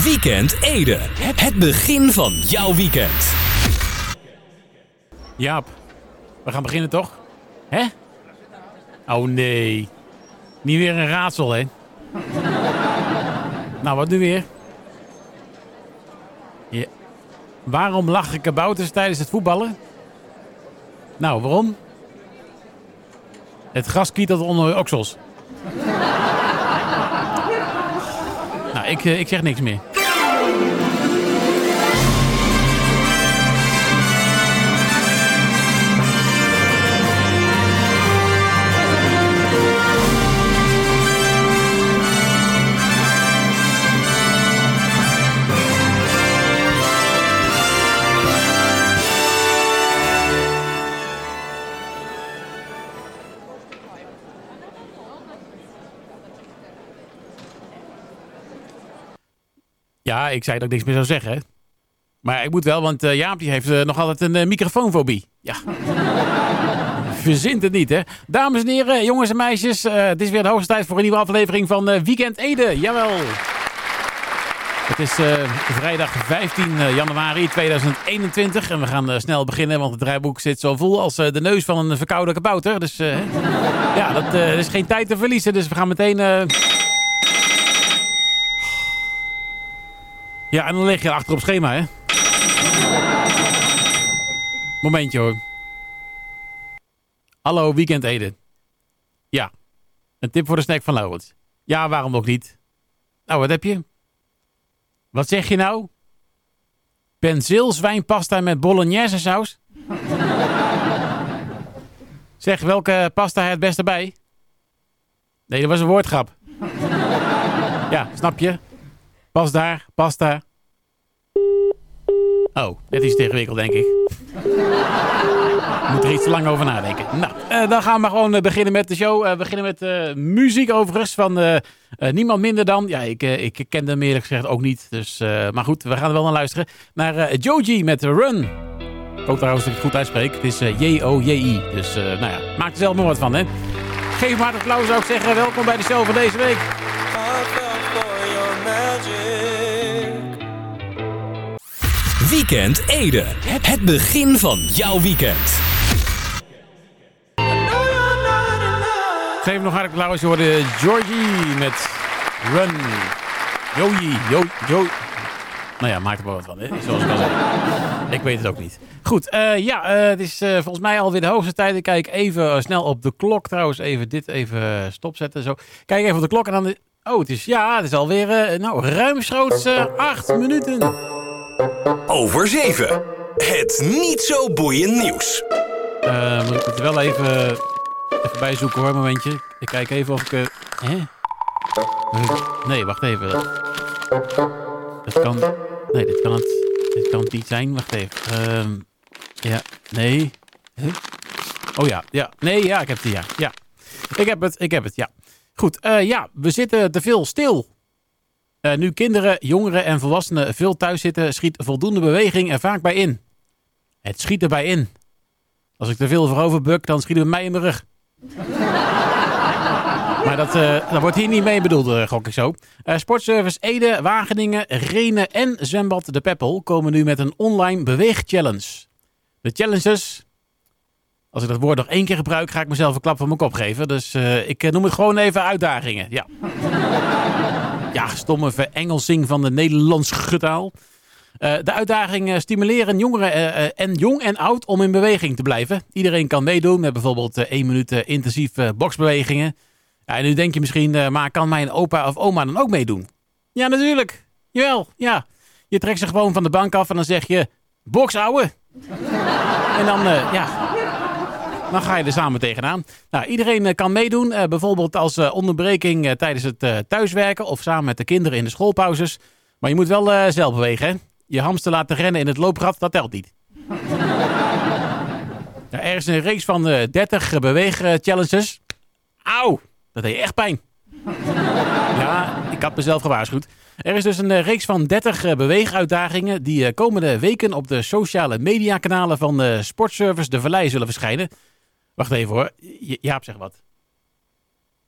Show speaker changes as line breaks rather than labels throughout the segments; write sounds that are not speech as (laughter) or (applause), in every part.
Weekend Ede. Het begin van jouw weekend.
Jaap, we gaan beginnen toch? Hè? Oh nee. Niet weer een raadsel, hè? (laughs) nou, wat nu weer? Ja. Waarom lachen kabouters tijdens het voetballen? Nou, waarom? Het gras kietelt onder de oksels. Ik, eh, ik zeg niks meer. Ik zei dat ik niks meer zou zeggen. Maar ik moet wel, want uh, Jaap die heeft uh, nog altijd een uh, microfoonfobie. Ja. (laughs) Verzint het niet, hè? Dames en heren, jongens en meisjes. het is weer de hoogste tijd voor een nieuwe aflevering van Weekend Ede. Jawel. Het is vrijdag 15 januari 2021. En we gaan snel beginnen, want het draaiboek zit zo vol als de neus van een verkoude kabouter. Dus (laughs) ja, dat is geen tijd te verliezen. Dus we gaan meteen... Ja, en dan lig je achter op schema, hè? Momentje hoor. Hallo, weekend eten. Ja. Een tip voor de snack van Laurens. Ja, waarom ook niet? Nou, wat heb je? Wat zeg je nou? Penseelzwijnpasta met bolognese saus? zeg, welke pasta het beste bij? Nee, dat was een woordgrap. ja, snap je? Pas daar, pasta. Oh, net iets te denk ik. Moet er iets te lang over nadenken. Nou, uh, dan gaan we gewoon uh, beginnen met de show. Uh, we beginnen met muziek overigens van niemand minder dan... Ja, ik, ik ken hem eerlijk gezegd ook niet. Dus, maar goed, we gaan er wel naar luisteren. Naar Joji met Run. Ik hoop trouwens dat ik het goed uitspreek. Het is J-O-J-I. Dus nou ja, maak er zelf maar wat van, hè. Geef maar applaus, zou ik zeggen. Welkom bij de show van deze week.
Weekend Ede. Het begin van jouw weekend.
Geef nog hartelijk applaus. Je hoorde Georgie met Run. Joji, jo, jo. Nou ja, maak er wel wat van, hè? zoals ik al. Ik weet het ook niet. Goed, uh, ja, uh, het is uh, volgens mij alweer de hoogste tijd. Ik kijk even snel op de klok trouwens. Even dit even stopzetten. Zo. Kijk even op de klok en dan... Oh, het is, ja, het is alweer nou, ruimschoots acht minuten.
Over 7. Het niet zo boeiend nieuws.
Uh, moet ik het wel even, even bijzoeken hoor, momentje. Ik kijk even of ik... Uh? Nee, wacht even. Dat kan... Nee, dit kan het, dit kan het niet zijn. Wacht even. Uh, ja, nee. Huh? Oh ja, ja. Nee, ja, ik heb het, ja. Ja. Ik heb het, ik heb het, ja. Goed, uh, ja, we zitten te veel stil. Uh, nu kinderen, jongeren en volwassenen veel thuis zitten, schiet voldoende beweging er vaak bij in. Het schiet erbij in. Als ik te veel voorover buk, dan schiet het mij in mijn rug. (laughs) maar dat, uh, dat wordt hier niet mee bedoeld, uh, gok ik zo. Sportservice Ede, Wageningen, Renen en Zwembad De Peppel komen nu met een online beweegchallenge. De challenges, als ik dat woord nog één keer gebruik, ga ik mezelf een klap van mijn kop geven. Dus ik noem het gewoon even uitdagingen. Ja ja, stomme verengelsing van de Nederlands taal. Uh, de uitdaging stimuleren jongeren uh, en jong en oud om in beweging te blijven. Iedereen kan meedoen met bijvoorbeeld één minuut intensief boksbewegingen. Ja, en nu denk je misschien, maar kan mijn opa of oma dan ook meedoen? Ja, natuurlijk. Jawel, ja. Je trekt ze gewoon van de bank af en dan zeg je, boks ouwe. en dan, ja, dan ga je er samen tegenaan. Nou, iedereen eh, kan meedoen. Uh, bijvoorbeeld als uh, onderbreking tijdens het thuiswerken of samen met de kinderen in de schoolpauzes. Maar je moet wel zelf bewegen. Hè? Je hamster laten rennen in het looprad, dat telt niet. er is een reeks van 30 beweegchallenges. Auw, dat deed echt pijn. ja, ik had mezelf gewaarschuwd. Er is dus een reeks van 30 beweeguitdagingen die komende weken op de sociale mediakanalen van Sportservice De Vallei zullen verschijnen. Wacht even hoor. Jaap zeg wat.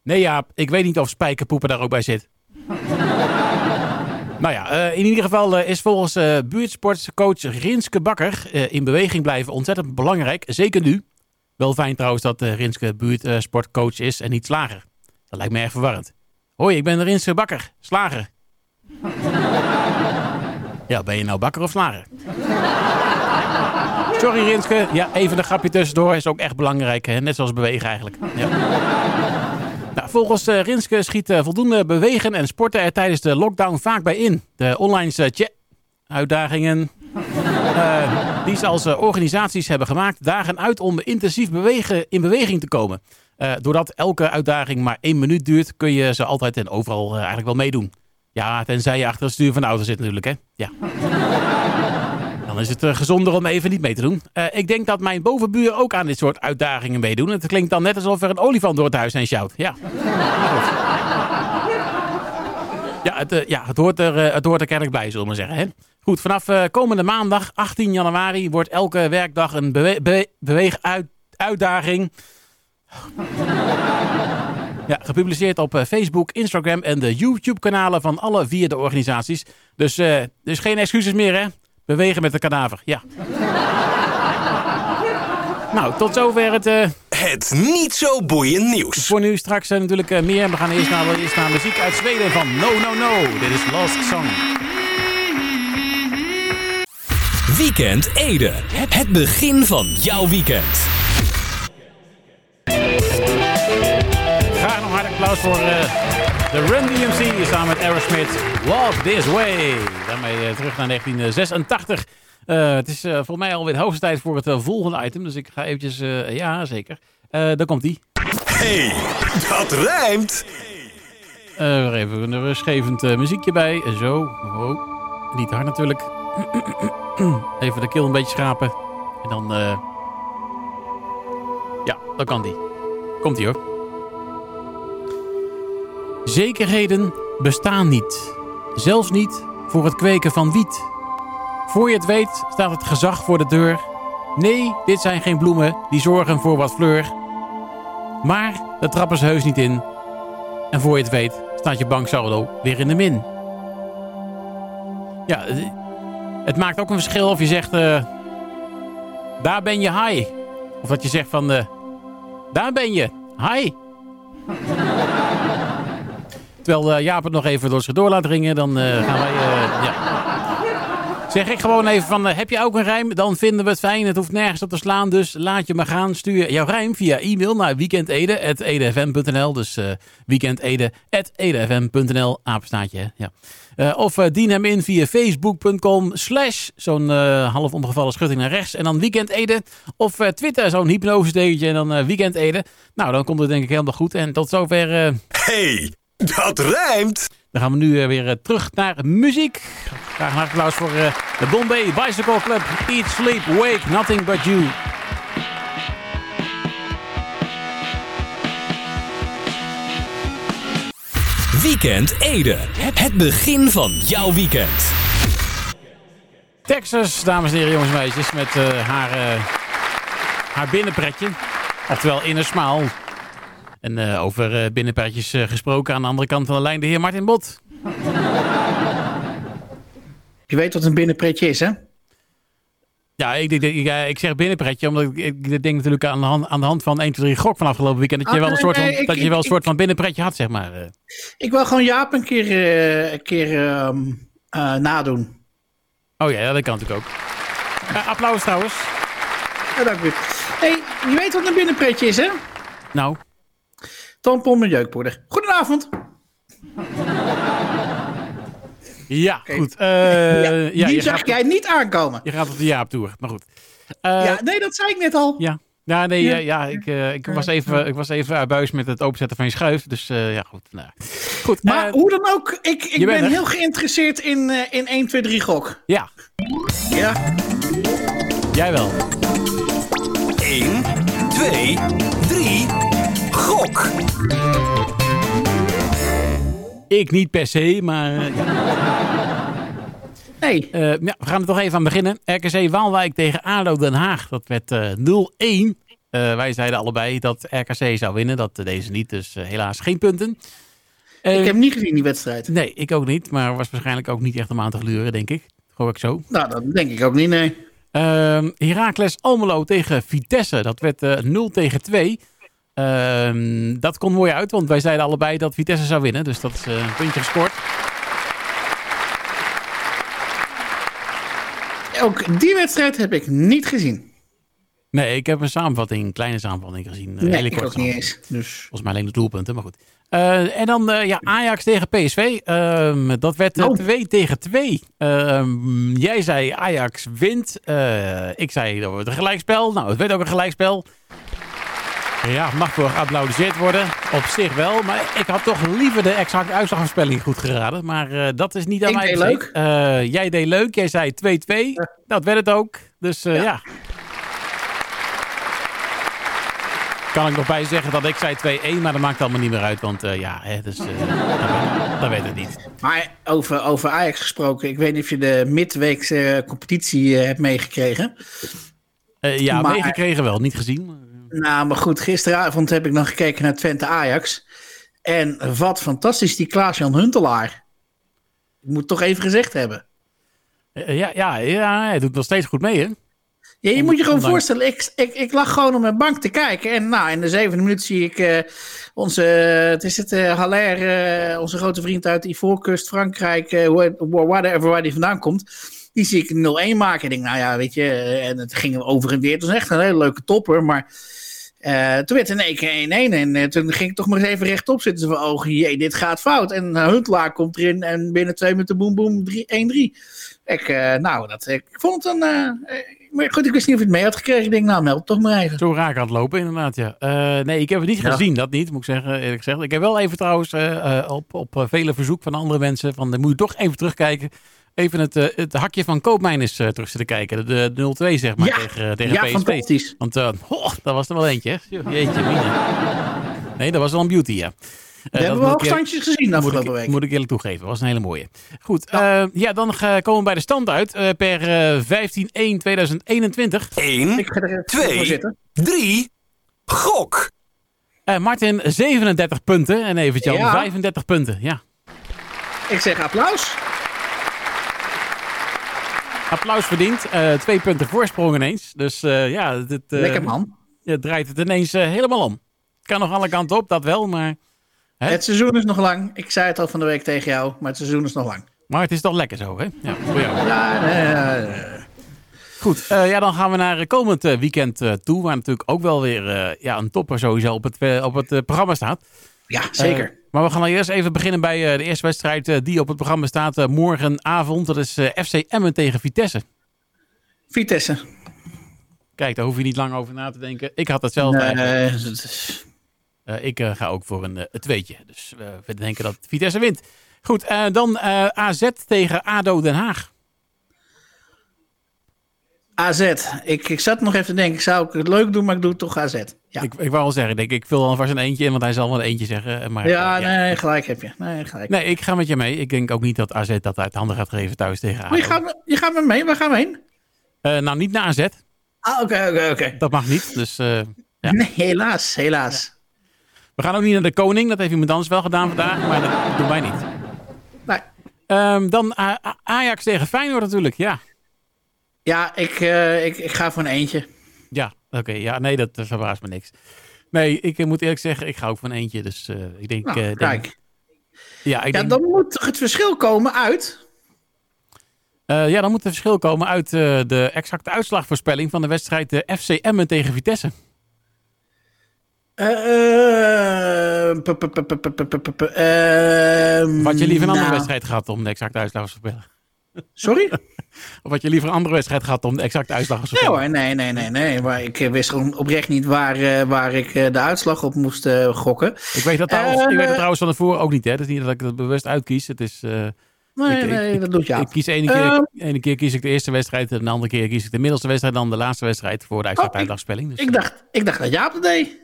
Nee Jaap, ik weet niet of spijkerpoepen daar ook bij zit. (laughs) Nou ja, eh, in ieder geval eh, is volgens eh buurtsportcoach Rinske Bakker in beweging blijven ontzettend belangrijk. Zeker nu. Wel fijn trouwens dat Rinske buurtsportcoach is en niet slager. Dat lijkt me erg verwarrend. Hoi, ik ben Rinske Bakker, slager. (laughs) ja, ben je nou bakker of slager? Sorry Rinske. Ja, even een grapje tussendoor is ook echt belangrijk. Hè? Net zoals bewegen eigenlijk. Ja. (laughs) Nou, volgens eh, Rinske schiet eh, voldoende bewegen en sporten er tijdens de lockdown vaak bij in. De online eh, chat uitdagingen (laughs) eh, die ze als eh, organisaties hebben gemaakt, dagen uit om intensief bewegen, in beweging te komen. Eh, doordat elke uitdaging maar één minuut duurt, kun je ze altijd en overal eh, eigenlijk wel meedoen. Ja, tenzij je achter het stuur van de auto zit natuurlijk, hè. Ja. Dan is het eh, gezonder om even niet mee te doen. Eh, ik denk dat mijn bovenbuur ook aan dit soort uitdagingen meedoen. Het klinkt dan net alsof er een olifant door het huis heen sjouwt. Ja. Ja, het, eh, ja het, hoort er, eh, het hoort er kennelijk bij, zullen we maar zeggen. Hè? Goed, vanaf komende maandag, 18 januari, wordt elke werkdag een bewe bewe beweeguitdaging ja, gepubliceerd op Facebook, Instagram en de YouTube-kanalen van alle vier de organisaties. Dus, dus geen excuses meer, hè? Bewegen met de kadaver, ja. nou, tot zover het... eh,
Het niet zo boeiend nieuws.
voor nu straks eh, natuurlijk eh, meer. We gaan eerst naar, eerst naar muziek uit Zweden van No No No. Dit is Lost Song.
Weekend Ede. Het begin van jouw weekend.
Graag nog hartelijk applaus voor de Run DMC samen met Aerosmith. Walk This Way. Daarmee eh, terug naar 1986. Eh, het is eh, volgens mij alweer de hoogste tijd voor het volgende item. Dus ik ga eventjes... ja, zeker. Daar komt die.
hey, dat rijmt.
Even een rustgevend eh, muziekje bij. En zo. Oh, niet hard natuurlijk. (clears throat) even de keel een beetje schrapen. En dan... ja, dan kan die. Komt die hoor. Zekerheden bestaan niet. Zelfs niet voor het kweken van wiet. Voor je het weet staat het gezag voor de deur. Nee, dit zijn geen bloemen die zorgen voor wat fleur. Maar de trappen ze heus niet in. En voor je het weet staat je banksaldo weer in de min. Ja, het maakt ook een verschil of je zegt... eh, daar ben je high. Of dat je zegt van... eh, daar ben je high. Terwijl eh, Jaap het nog even door zich door laat ringen... dan eh, gaan wij... eh, ja. Zeg ik gewoon even van, heb je ook een rijm? Dan vinden we het fijn. Het hoeft nergens op te slaan, dus laat je maar gaan. Stuur jouw rijm via e-mail naar weekendede.edfm.nl. Dus uh, weekendede.edfm.nl. Apenstaatje? Ja. Of dien hem in via facebook.com slash zo'n half omgevallen schutting naar rechts. En dan weekendede. Of Twitter, zo'n hypnose en dan eh, weekendede. Nou, dan komt het denk ik helemaal goed. En tot zover...
hey, dat rijmt.
dan gaan we nu eh, weer eh, terug naar muziek. Graag een applaus voor eh, de Bombay Bicycle Club. Eat, Sleep, Wake, Nothing But You.
Weekend Ede. Het begin van jouw weekend.
Texas, dames en heren, jongens en meisjes, met eh, haar, eh, haar binnenpretje. Oftewel Inner Smile. En eh, over eh, binnenpretjes eh, gesproken aan de andere kant van de lijn, de heer Martin Bot. (laughs)
Je weet wat een binnenpretje is, hè?
Ja, ik, ik, ik, ik zeg binnenpretje, omdat ik, ik denk natuurlijk aan de, hand, aan de hand van 1, 2, 3 gok van afgelopen weekend. Dat je
Ah,
wel een soort van, dat je wel een soort van binnenpretje had, zeg maar.
Ik wil gewoon Jaap een keer, een keer ehm, eh, nadoen.
Oh ja, dat kan natuurlijk ook. Applaus trouwens.
Ja, dank u. hey, je weet wat een binnenpretje is, hè?
Nou,
Tampon met jeukpoeder. Goedenavond.
ja, goed. Eh,
ja,
ja,
die zag
gaat,
jij niet aankomen.
je gaat op de Jaap-tour, maar goed. Eh,
ja, nee, dat zei ik net al.
Ja. Ja, nee,
Ja.
ik, eh, ik, was even, ik was even uit buis met het openzetten van je schuif. Dus eh, ja, goed. Nou. Goed,
Maar
eh,
hoe dan ook, ik, ik ben
er.
heel geïnteresseerd in, eh, in 1, 2, 3 gok.
ja,
Ja,
jij wel.
1, 2, 3. Gok.
Ik niet per se, maar eh,
nee.
Eh, ja, we gaan er toch even aan beginnen. RKC Waalwijk tegen ADO Den Haag. Dat werd eh 0-1. Eh, wij zeiden allebei dat RKC zou winnen. Dat eh, deze niet, dus eh, helaas geen punten. Eh,
ik heb niet gezien die wedstrijd.
Nee, ik ook niet. Maar was waarschijnlijk ook niet echt om aan te gluren, denk ik. Hoor ik zo.
Nou, dat denk ik ook niet, nee.
Ehm Heracles Almelo tegen Vitesse. Dat werd eh 0 tegen 2. Ehm, dat kon mooi uit, want wij zeiden allebei dat Vitesse zou winnen. Dus dat is eh, een puntje gescoord.
Ook die wedstrijd heb ik niet gezien.
Nee, ik heb een samenvatting, een kleine samenvatting gezien. Een
Nee,
hele
ik
korte
ook niet eens. Dus.
Volgens mij alleen de doelpunten, maar goed. Eh, en dan eh, ja, Ajax tegen PSV. Ehm, dat werd eh,
Oh.
2 tegen 2. Ehm, jij zei Ajax wint. Eh, ik zei dat wordt een gelijkspel. Nou, het werd ook een gelijkspel. Ja, mag wel geapplaudiseerd worden. Op zich wel. Maar ik had toch liever de exacte uitslagvoorspelling goed geraden. Maar eh, dat is niet aan
Ik
mij
deed leuk.
Eh, jij deed leuk. Jij zei 2-2. Nou, dat werd het ook. Dus eh,
Ja.
ja. Kan ik nog bij zeggen dat ik zei 2-1, maar dat maakt allemaal niet meer uit. Want ja, hè, dus, dat, weet, dat weet het niet.
Maar over, over Ajax gesproken, ik weet niet of je de midweekse competitie hebt meegekregen.
Ja,
Maar-
meegekregen wel, niet gezien.
Nou, maar goed, gisteravond heb ik nog gekeken naar Twente Ajax. En wat fantastisch, die Klaas-Jan Huntelaar. Ik moet het toch even gezegd hebben.
Eh, ja, ja, ja, hij doet nog steeds goed mee, hè?
Ja, je moet je gewoon voorstellen, ik, ik, ik lag gewoon op mijn bank te kijken. En nou, in de zevende minuut zie ik eh, onze, eh, het is het, eh Haller, eh, onze grote vriend uit Ivoorkust, Frankrijk, eh, wha- wha- whatever, waar die vandaan komt. Die zie ik 0-1 maken. Ik denk, nou ja, weet je, eh, en het ging over en weer. Het was echt een hele leuke topper, maar... eh, toen werd het in één keer 1-1 en eh, toen ging ik toch maar eens even rechtop zitten. Van, oh jee, dit gaat fout. En uh, Huntelaar komt erin en binnen twee minuten boem boem 3 1-3. Ik, eh, nou, dat, ik vond het een... eh, eh, maar goed, ik wist niet of je het mee had gekregen. Ik denk, nou, meld het toch maar even.
Zo raak aan het lopen, inderdaad, ja. Eh, nee, ik heb het niet
Ja.
gezien, dat niet, moet ik zeggen, eerlijk gezegd. Ik heb wel even trouwens eh, eh, op, op eh, vele verzoek van andere mensen, van dan moet je toch even terugkijken. Even het, eh, het hakje van Koopmijners eh terug zitten kijken. De, de 0-2, zeg maar,
Ja.
tegen, eh, tegen
Ja,
PSV.
fantastisch.
Want eh, ho, dat was er wel eentje, hè? Jeetje, mine. Nee, dat was wel een beauty, ja.
We
dat
hebben wel
moet ik eer-
standjes gezien
moet
afgelopen
ik,
week.
moet ik eerlijk toegeven. Dat was een hele mooie. Goed, ja, ja dan komen we bij de stand uit. eh, per eh 15-1-2021.
1,
Ik ga er even
Twee.
voor zitten.
3, gok.
Eh, Martin 37 punten en Evert-Jan
Ja.
35 punten. Ja.
Ik zeg applaus.
Applaus verdiend. Eh, twee punten voorsprong ineens. Dus eh, ja, het, eh,
Lekker man.
het draait het ineens helemaal om. Kan nog alle kanten op, dat wel. Maar, hè?
Het seizoen is nog lang. Ik zei het al van de week tegen jou, maar het seizoen is nog lang.
maar het is toch lekker zo, hè? Ja, voor jou.
Ja.
Goed, ja, dan gaan we naar komend weekend toe. Waar natuurlijk ook wel weer ja, een topper sowieso op het, op het programma staat.
ja zeker.
Maar we gaan al eerst even beginnen bij eh, de eerste wedstrijd eh, die op het programma staat eh, morgenavond. Dat is FC Emmen tegen Vitesse.
Vitesse.
Kijk, daar hoef je niet lang over na te denken. Ik had hetzelfde eigenlijk.
Nee, is-
ik ga ook voor een, tweetje. Dus we denken dat Vitesse wint. Goed, dan AZ tegen ADO Den Haag.
AZ. Ik, ik zat nog even te denken, zou ik het leuk doen, maar ik doe het toch AZ. Ja,
Ik, ik wou al zeggen, ik, denk, ik vul alvast een eentje in, want hij zal wel een eentje zeggen. eh, Maar,
ja,
eh,
nee, gelijk heb je. Nee, gelijk.
Nee, ik ga met je mee. Ik denk ook niet dat AZ dat uit handen gaat geven thuis tegen.
Maar je gaat, je gaat met mee, waar gaan we heen?
Eh, nou, niet naar AZ.
Ah, oké, oké, oké.
Dat mag niet. Dus Ja.
Nee, helaas, helaas.
we gaan ook niet naar de koning. Dat heeft iemand anders wel gedaan vandaag, maar dat doen wij niet.
Nee.
Ehm, dan Ajax tegen Feyenoord natuurlijk, ja.
Ja, ik, ik, ik ga voor een eentje.
Ja, oké. Ja, nee, dat verbaast me niks. Nee, ik moet eerlijk zeggen, ik ga ook van eentje. Dus ik denk. Kijk. Denk... Ja,
dan moet het verschil komen uit.
Ja, dan moet het verschil komen uit de exacte uitslagvoorspelling van de wedstrijd FCM tegen Vitesse. Wat je liever een andere wedstrijd gehad om de exacte uitslag te voorspellen?
Sorry? (laughs)
Of had je liever een andere wedstrijd gehad om de exacte uitslag te
Nee hoor, nee, nee, nee, nee. Maar ik eh, wist gewoon oprecht niet waar, eh, waar ik eh, de uitslag op moest gokken.
Ik weet dat trouwens, ik weet trouwens van tevoren ook niet. Hè. Het is niet dat ik het bewust uitkies. Het is,
Nee,
Ik-
nee, dat doet ja.
Ik kies ene keer,
Ehm.
ene keer kies ik de eerste wedstrijd en de andere keer kies ik de middelste wedstrijd dan de laatste wedstrijd voor de exacte
Oh, ik-
uitslagspelling. Dus,
Ik dacht, ik dacht dat Jaap het deed.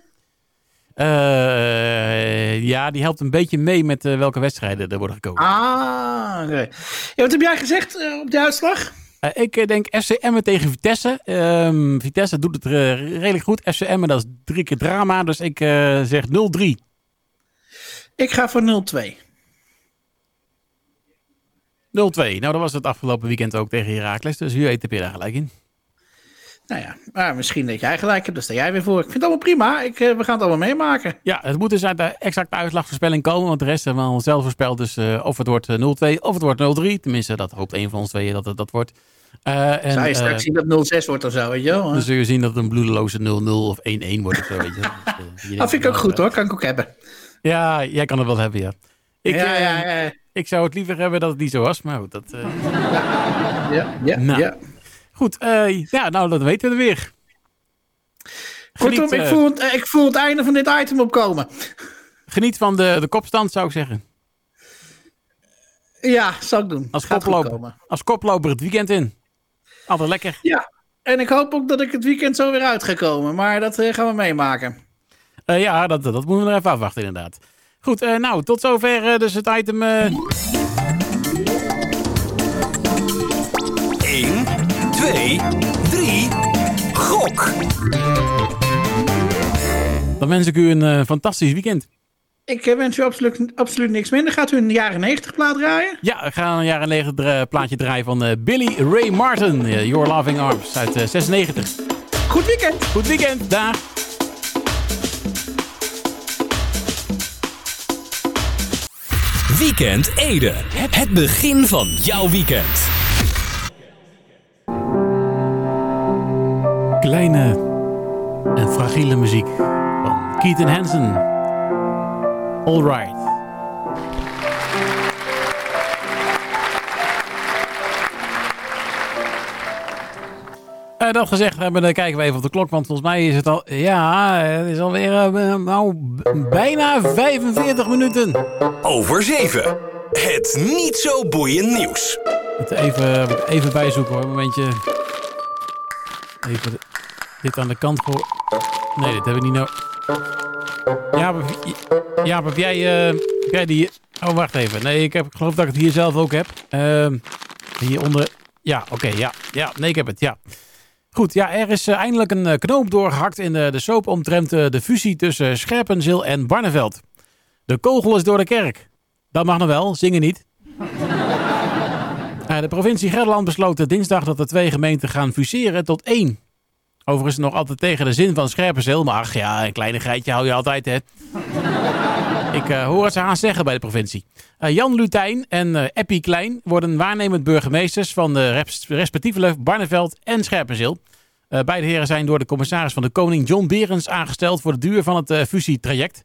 Uh, ja, die helpt een beetje mee met eh, welke wedstrijden er worden gekozen.
Ah, nee. ja, wat heb jij gezegd eh, op de uitslag?
ik denk FCM tegen Vitesse. Ehm, Vitesse doet het redelijk goed. FCM dat is drie keer drama, dus ik zeg 0-3.
Ik ga voor 0-2. 0-2.
Nou, dat was het afgelopen weekend ook tegen Herakles. Dus u eet daar gelijk in.
Nou ja, maar misschien dat jij gelijk hebt, dus sta jij weer voor. Ik vind het allemaal prima. Ik, we gaan het allemaal meemaken.
Ja, het moet dus uit de exacte uitslagvoorspelling komen. Want de rest hebben we al zelf voorspeld. Dus of het wordt 0-2 of het wordt 0-3. Tenminste, dat hoopt een van ons tweeën dat het dat wordt.
Uh, en, Zou je straks zien dat 0-6 wordt of zo, weet je wel?
Dan zul je zien dat het een bloedeloze 0-0 of 1-1 wordt of zo, weet je.
Dus, (laughs) dat vind ik ook goed hoor, kan ik ook hebben.
Ja, jij kan het wel hebben, ja. Ik,
ja, ja, ja.
ik zou het liever hebben dat het niet zo was, maar goed, dat...
ja, ja, nou. ja.
Goed, ja, nou, dat weten we weer.
Kortom, Geniet, ik, voel het, ik voel het einde van dit item opkomen.
Geniet van de, de kopstand, zou ik zeggen.
Ja, zou ik doen.
Als koploper, als koploper het weekend in. Altijd lekker.
Ja, en ik hoop ook dat ik het weekend zo weer uit ga komen. Maar dat gaan we meemaken.
Uh, ja, dat, dat moeten we er even afwachten inderdaad. Goed, uh, nou, tot zover dus het item...
2, 3, gok!
Dan wens ik u een fantastisch weekend.
Ik eh, wens u absoluut, absoluut niks minder. Gaat u een jaren 90 plaat draaien?
Ja, we gaan een jaren 90 plaatje draaien van uh, Billy Ray Martin. Uh, Your Loving Arms uit 96.
Goed weekend.
Goed weekend. Dag.
Weekend Ede. Het begin van jouw weekend.
Kleine en fragiele muziek van Keaton Hansen. All right. Uh, dat gezegd hebben, dan kijken we even op de klok. Want volgens mij is het al. Ja, het is alweer uh, nou, bijna 45 minuten.
Over 7. Het niet zo boeiend nieuws.
Even, even bijzoeken hoor. Een momentje. Even dit aan de kant voor. Nee, dit hebben we niet nodig. Ja, ja, heb jij, heb jij die... Oh, wacht even. Nee, ik, heb, ik geloof dat ik het hier zelf ook heb. Uh, hieronder... Ja, oké, ja. Ja, nee, ik heb het, ja. Goed, ja, er is uh, eindelijk een uh, knoop doorgehakt in de, de soap omtrent de fusie tussen Scherpenzeel en Barneveld. De kogel is door de kerk. Dat mag nog wel, zingen niet. (laughs) de provincie Gelderland besloot dinsdag dat de twee gemeenten gaan fuseren tot één. Overigens nog altijd tegen de zin van Scherpenzeel. Maar ach ja, een kleinigheidje hou je altijd, hè. (laughs) Ik uh, hoor het ze aan zeggen bij de provincie. Uh, Jan Lutijn en uh, Eppie Klein worden waarnemend burgemeesters van de respectievelijk Barneveld en Scherpenzeel. beide heren zijn door de commissaris van de Koning John Berens aangesteld voor de duur van het fusietraject.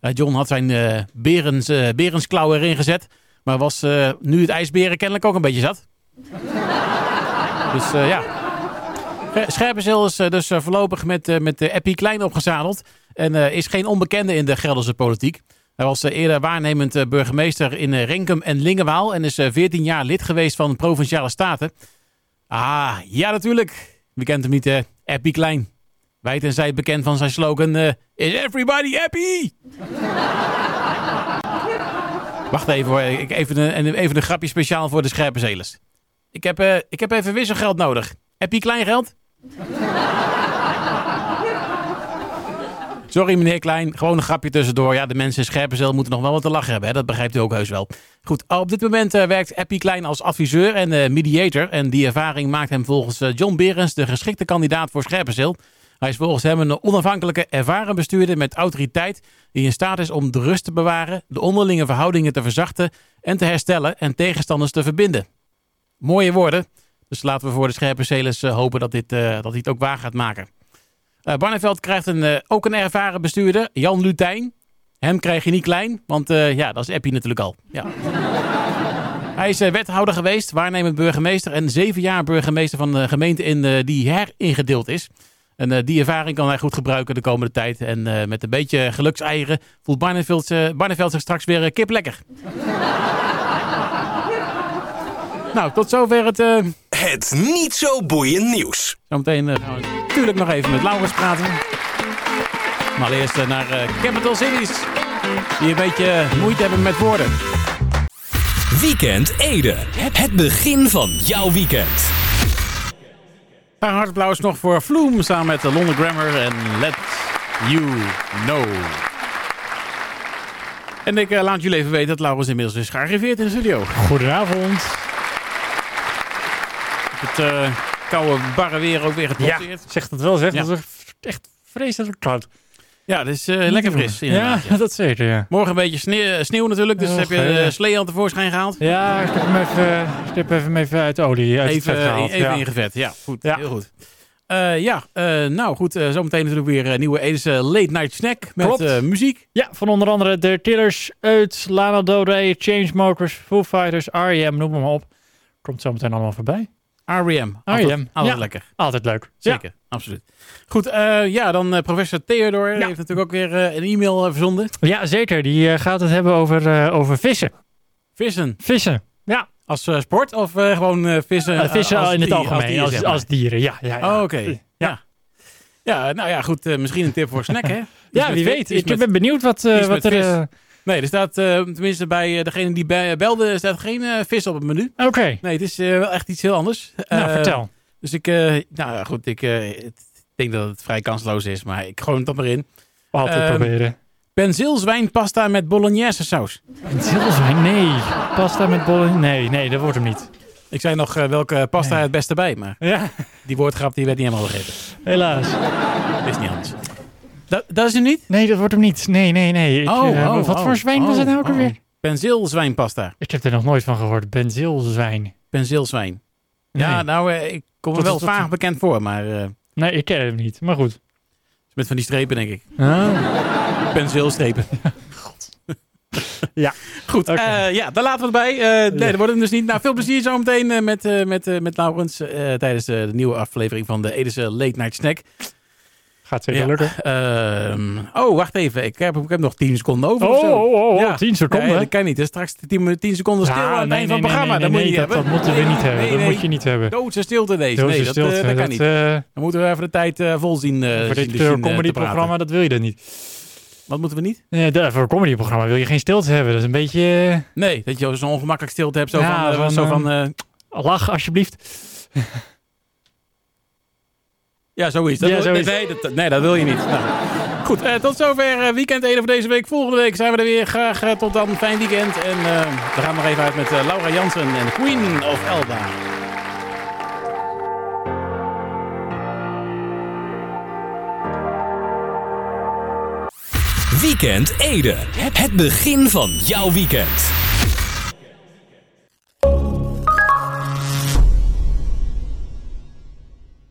John had zijn Berens, Berensklauw erin gezet, maar was nu het ijsberen kennelijk ook een beetje zat. (laughs) dus ja, Scherpenzeel is dus voorlopig met, met Eppie Klein opgezadeld. En is geen onbekende in de Gelderse politiek. Hij was eerder waarnemend burgemeester in Renkum en Lingewaal. En is 14 jaar lid geweest van de Provinciale Staten. Ah, ja natuurlijk. Wie kent hem niet? Eppie Klein. Wijd en zij bekend van zijn slogan... Is everybody happy? (laughs) Wacht even hoor. Ik, even, een, even een grapje speciaal voor de scherpenzelers. Ik heb, ik heb even wisselgeld nodig. Heb je klein geld? Sorry meneer Klein, gewoon een grapje tussendoor. Ja, de mensen in Scherpenzeel moeten nog wel wat te lachen hebben. Dat begrijpt u ook heus wel. Goed, op dit moment uh, werkt Appie Klein als adviseur en uh, mediator. En die ervaring maakt hem volgens uh, John Berens de geschikte kandidaat voor Scherpenzeel. Hij is volgens hem een onafhankelijke, ervaren bestuurder met autoriteit... die in staat is om de rust te bewaren, de onderlinge verhoudingen te verzachten... en te herstellen en tegenstanders te verbinden. Mooie woorden. Dus laten we voor de scherpe uh, hopen dat, dit, uh, dat hij het ook waar gaat maken. Uh, Barneveld krijgt een, ook een ervaren bestuurder, Jan Lutijn. Hem krijg je niet klein, want ja, dat is Eppie natuurlijk al. Ja. (laughs) hij is wethouder geweest, waarnemend burgemeester en zeven jaar burgemeester van de gemeente in, die heringedeeld is. En die ervaring kan hij goed gebruiken de komende tijd. En met een beetje gelukseieren voelt Barneveld, Barneveld zich straks weer kip lekker. (laughs) Nou, tot zover het...
Het niet zo boeiend nieuws.
Zometeen uh, gaan we natuurlijk nog even met Laurens praten. Maar eerst uh, naar Capital Cities. Die een beetje moeite hebben met woorden.
Weekend Ede. Het begin van jouw weekend.
Een hartapplaus nog voor Vloem samen met de London Grammar en Let You Know. En ik eh, laat jullie even weten dat Laurens inmiddels is gearriveerd in de studio.
Goedenavond.
Het eh, koude barre weer ook weer
Ja,
getrotseerd.
zegt het wel, zegt
Ja.
het is echt vreselijk koud.
Ja, het is eh, lekker fris.
Ja,
ja.
dat zeker, ja.
Morgen een beetje sneeuw, sneeuw natuurlijk, dus
Och,
heb je de slee al tevoorschijn gehaald.
Ja, ik heb hem even, ik heb hem even uit de olie, uit
Even,
het vet gehaald.
even
ja.
ingevet, ja. Goed,
Ja.
heel goed. Eh, ja, eh, nou goed, eh, zometeen natuurlijk weer een nieuwe Edische Late Night Snack met eh, muziek.
ja, van onder andere de Tillers, uit Lana Del Rey, Chainsmokers, Foo Fighters, R.E.M., noem maar op. Komt zometeen allemaal voorbij.
R.E.M. Altijd,
R.E.M.,
altijd
ja.
lekker.
Altijd leuk.
Zeker, absoluut. Goed, eh, ja, dan eh, professor Theodor heeft natuurlijk ook weer eh, een e-mail verzonden.
Ja, zeker. Die gaat het hebben over, over vissen.
Vissen.
Vissen. Ja,
Als sport of gewoon vissen?
vissen
als
in het
dier-
algemeen,
dier,
als,
zeg
als, dieren. Ja, ja, ja.
Oh, oké. Ja. ja, nou ja, goed. misschien een tip voor snack, hè? Iets (laughs)
Ja,
met
wie weet. Ik
met-
ben benieuwd wat, wat er...
vis. Nee, er staat eh, tenminste bij eh, degene die belde, staat geen eh, vis op het menu.
Oké,
Nee, het is wel echt iets heel anders.
nou vertel.
Dus ik, nou goed, ik denk dat het vrij kansloos is, maar ik gooi het toch maar in.
Altijd
ehm,
proberen.
Penzeelzwijnpasta met bolognese saus.
Zilverwijn? Nee. Pasta met bollen? Nee, nee, dat wordt hem niet.
Ik zei nog welke pasta
Nee.
het beste bij, maar
Ja,
die woordgrap die werd niet helemaal begrepen.
helaas.
Is niet anders. Dat, dat is hem niet?
Nee, dat wordt hem niet. Nee, nee, nee. Ik, eh, wat voor zwijn was het nou ook alweer?
Penzeelzwijnpasta.
Ik heb er nog nooit van gehoord. Benzeelzwijn.
Penzeelzwijn. Ja,
Nee.
nou, eh, ik kom me
Wat-
wel
wat-
vaag bekend voor, maar eh,
Nee, ik ken hem niet. Maar goed.
met van die strepen denk ik.
Ah.
Penzeelstrepen. (laughs) (laughs)
Ja.
Goed, eh, ja, daar laten we het bij. Eh, nee, dat wordt hem dus niet. Nou, veel plezier zometeen eh, met, eh, met, met Laurens tijdens de nieuwe aflevering van de Edische Late Night Snack.
Gaat zeker
Ja.
lukken.
Ehm, oh, wacht even. Ik heb, ik heb nog 10 seconden over. of
Oh,
zo.
oh, oh, oh,
Ja.
10 seconden.
Nee, dat kan niet. Dus straks 10, 10 seconden stil
Ja,
aan het
nee,
eind
nee,
van het
nee,
programma.
nee,
dat moet je
nee,
niet
dat,
hebben.
dat moeten we
Nee,
niet hebben.
nee,
dat
nee.
moet je niet hebben.
Doodse stilte deze.
Doze
nee, dat, eh,
stilte.
dat kan
dat,
niet.
eh,
Dan moeten we even de tijd eh, vol zien.
voor dit
zien, te
comedyprogramma,
praten.
dat wil je dan niet.
Wat moeten we niet?
Nee, voor een comedyprogramma wil je geen stilte hebben. Dat is een beetje...
Nee, dat je zo'n ongemakkelijk stilte hebt. Zo van... zo van
lach, alsjeblieft.
Ja, zoiets. Dat
Ja,
wil-
zoiets.
Nee, dat, nee, dat wil je niet. Nou, goed, eh, tot zover eh, Weekend Eden voor deze week. Volgende week zijn we er weer. Graag eh, tot dan. Fijn weekend. En eh, we gaan nog even uit met Laura Jansen en Queen of Elba.
Weekend Ede. Het begin van jouw weekend.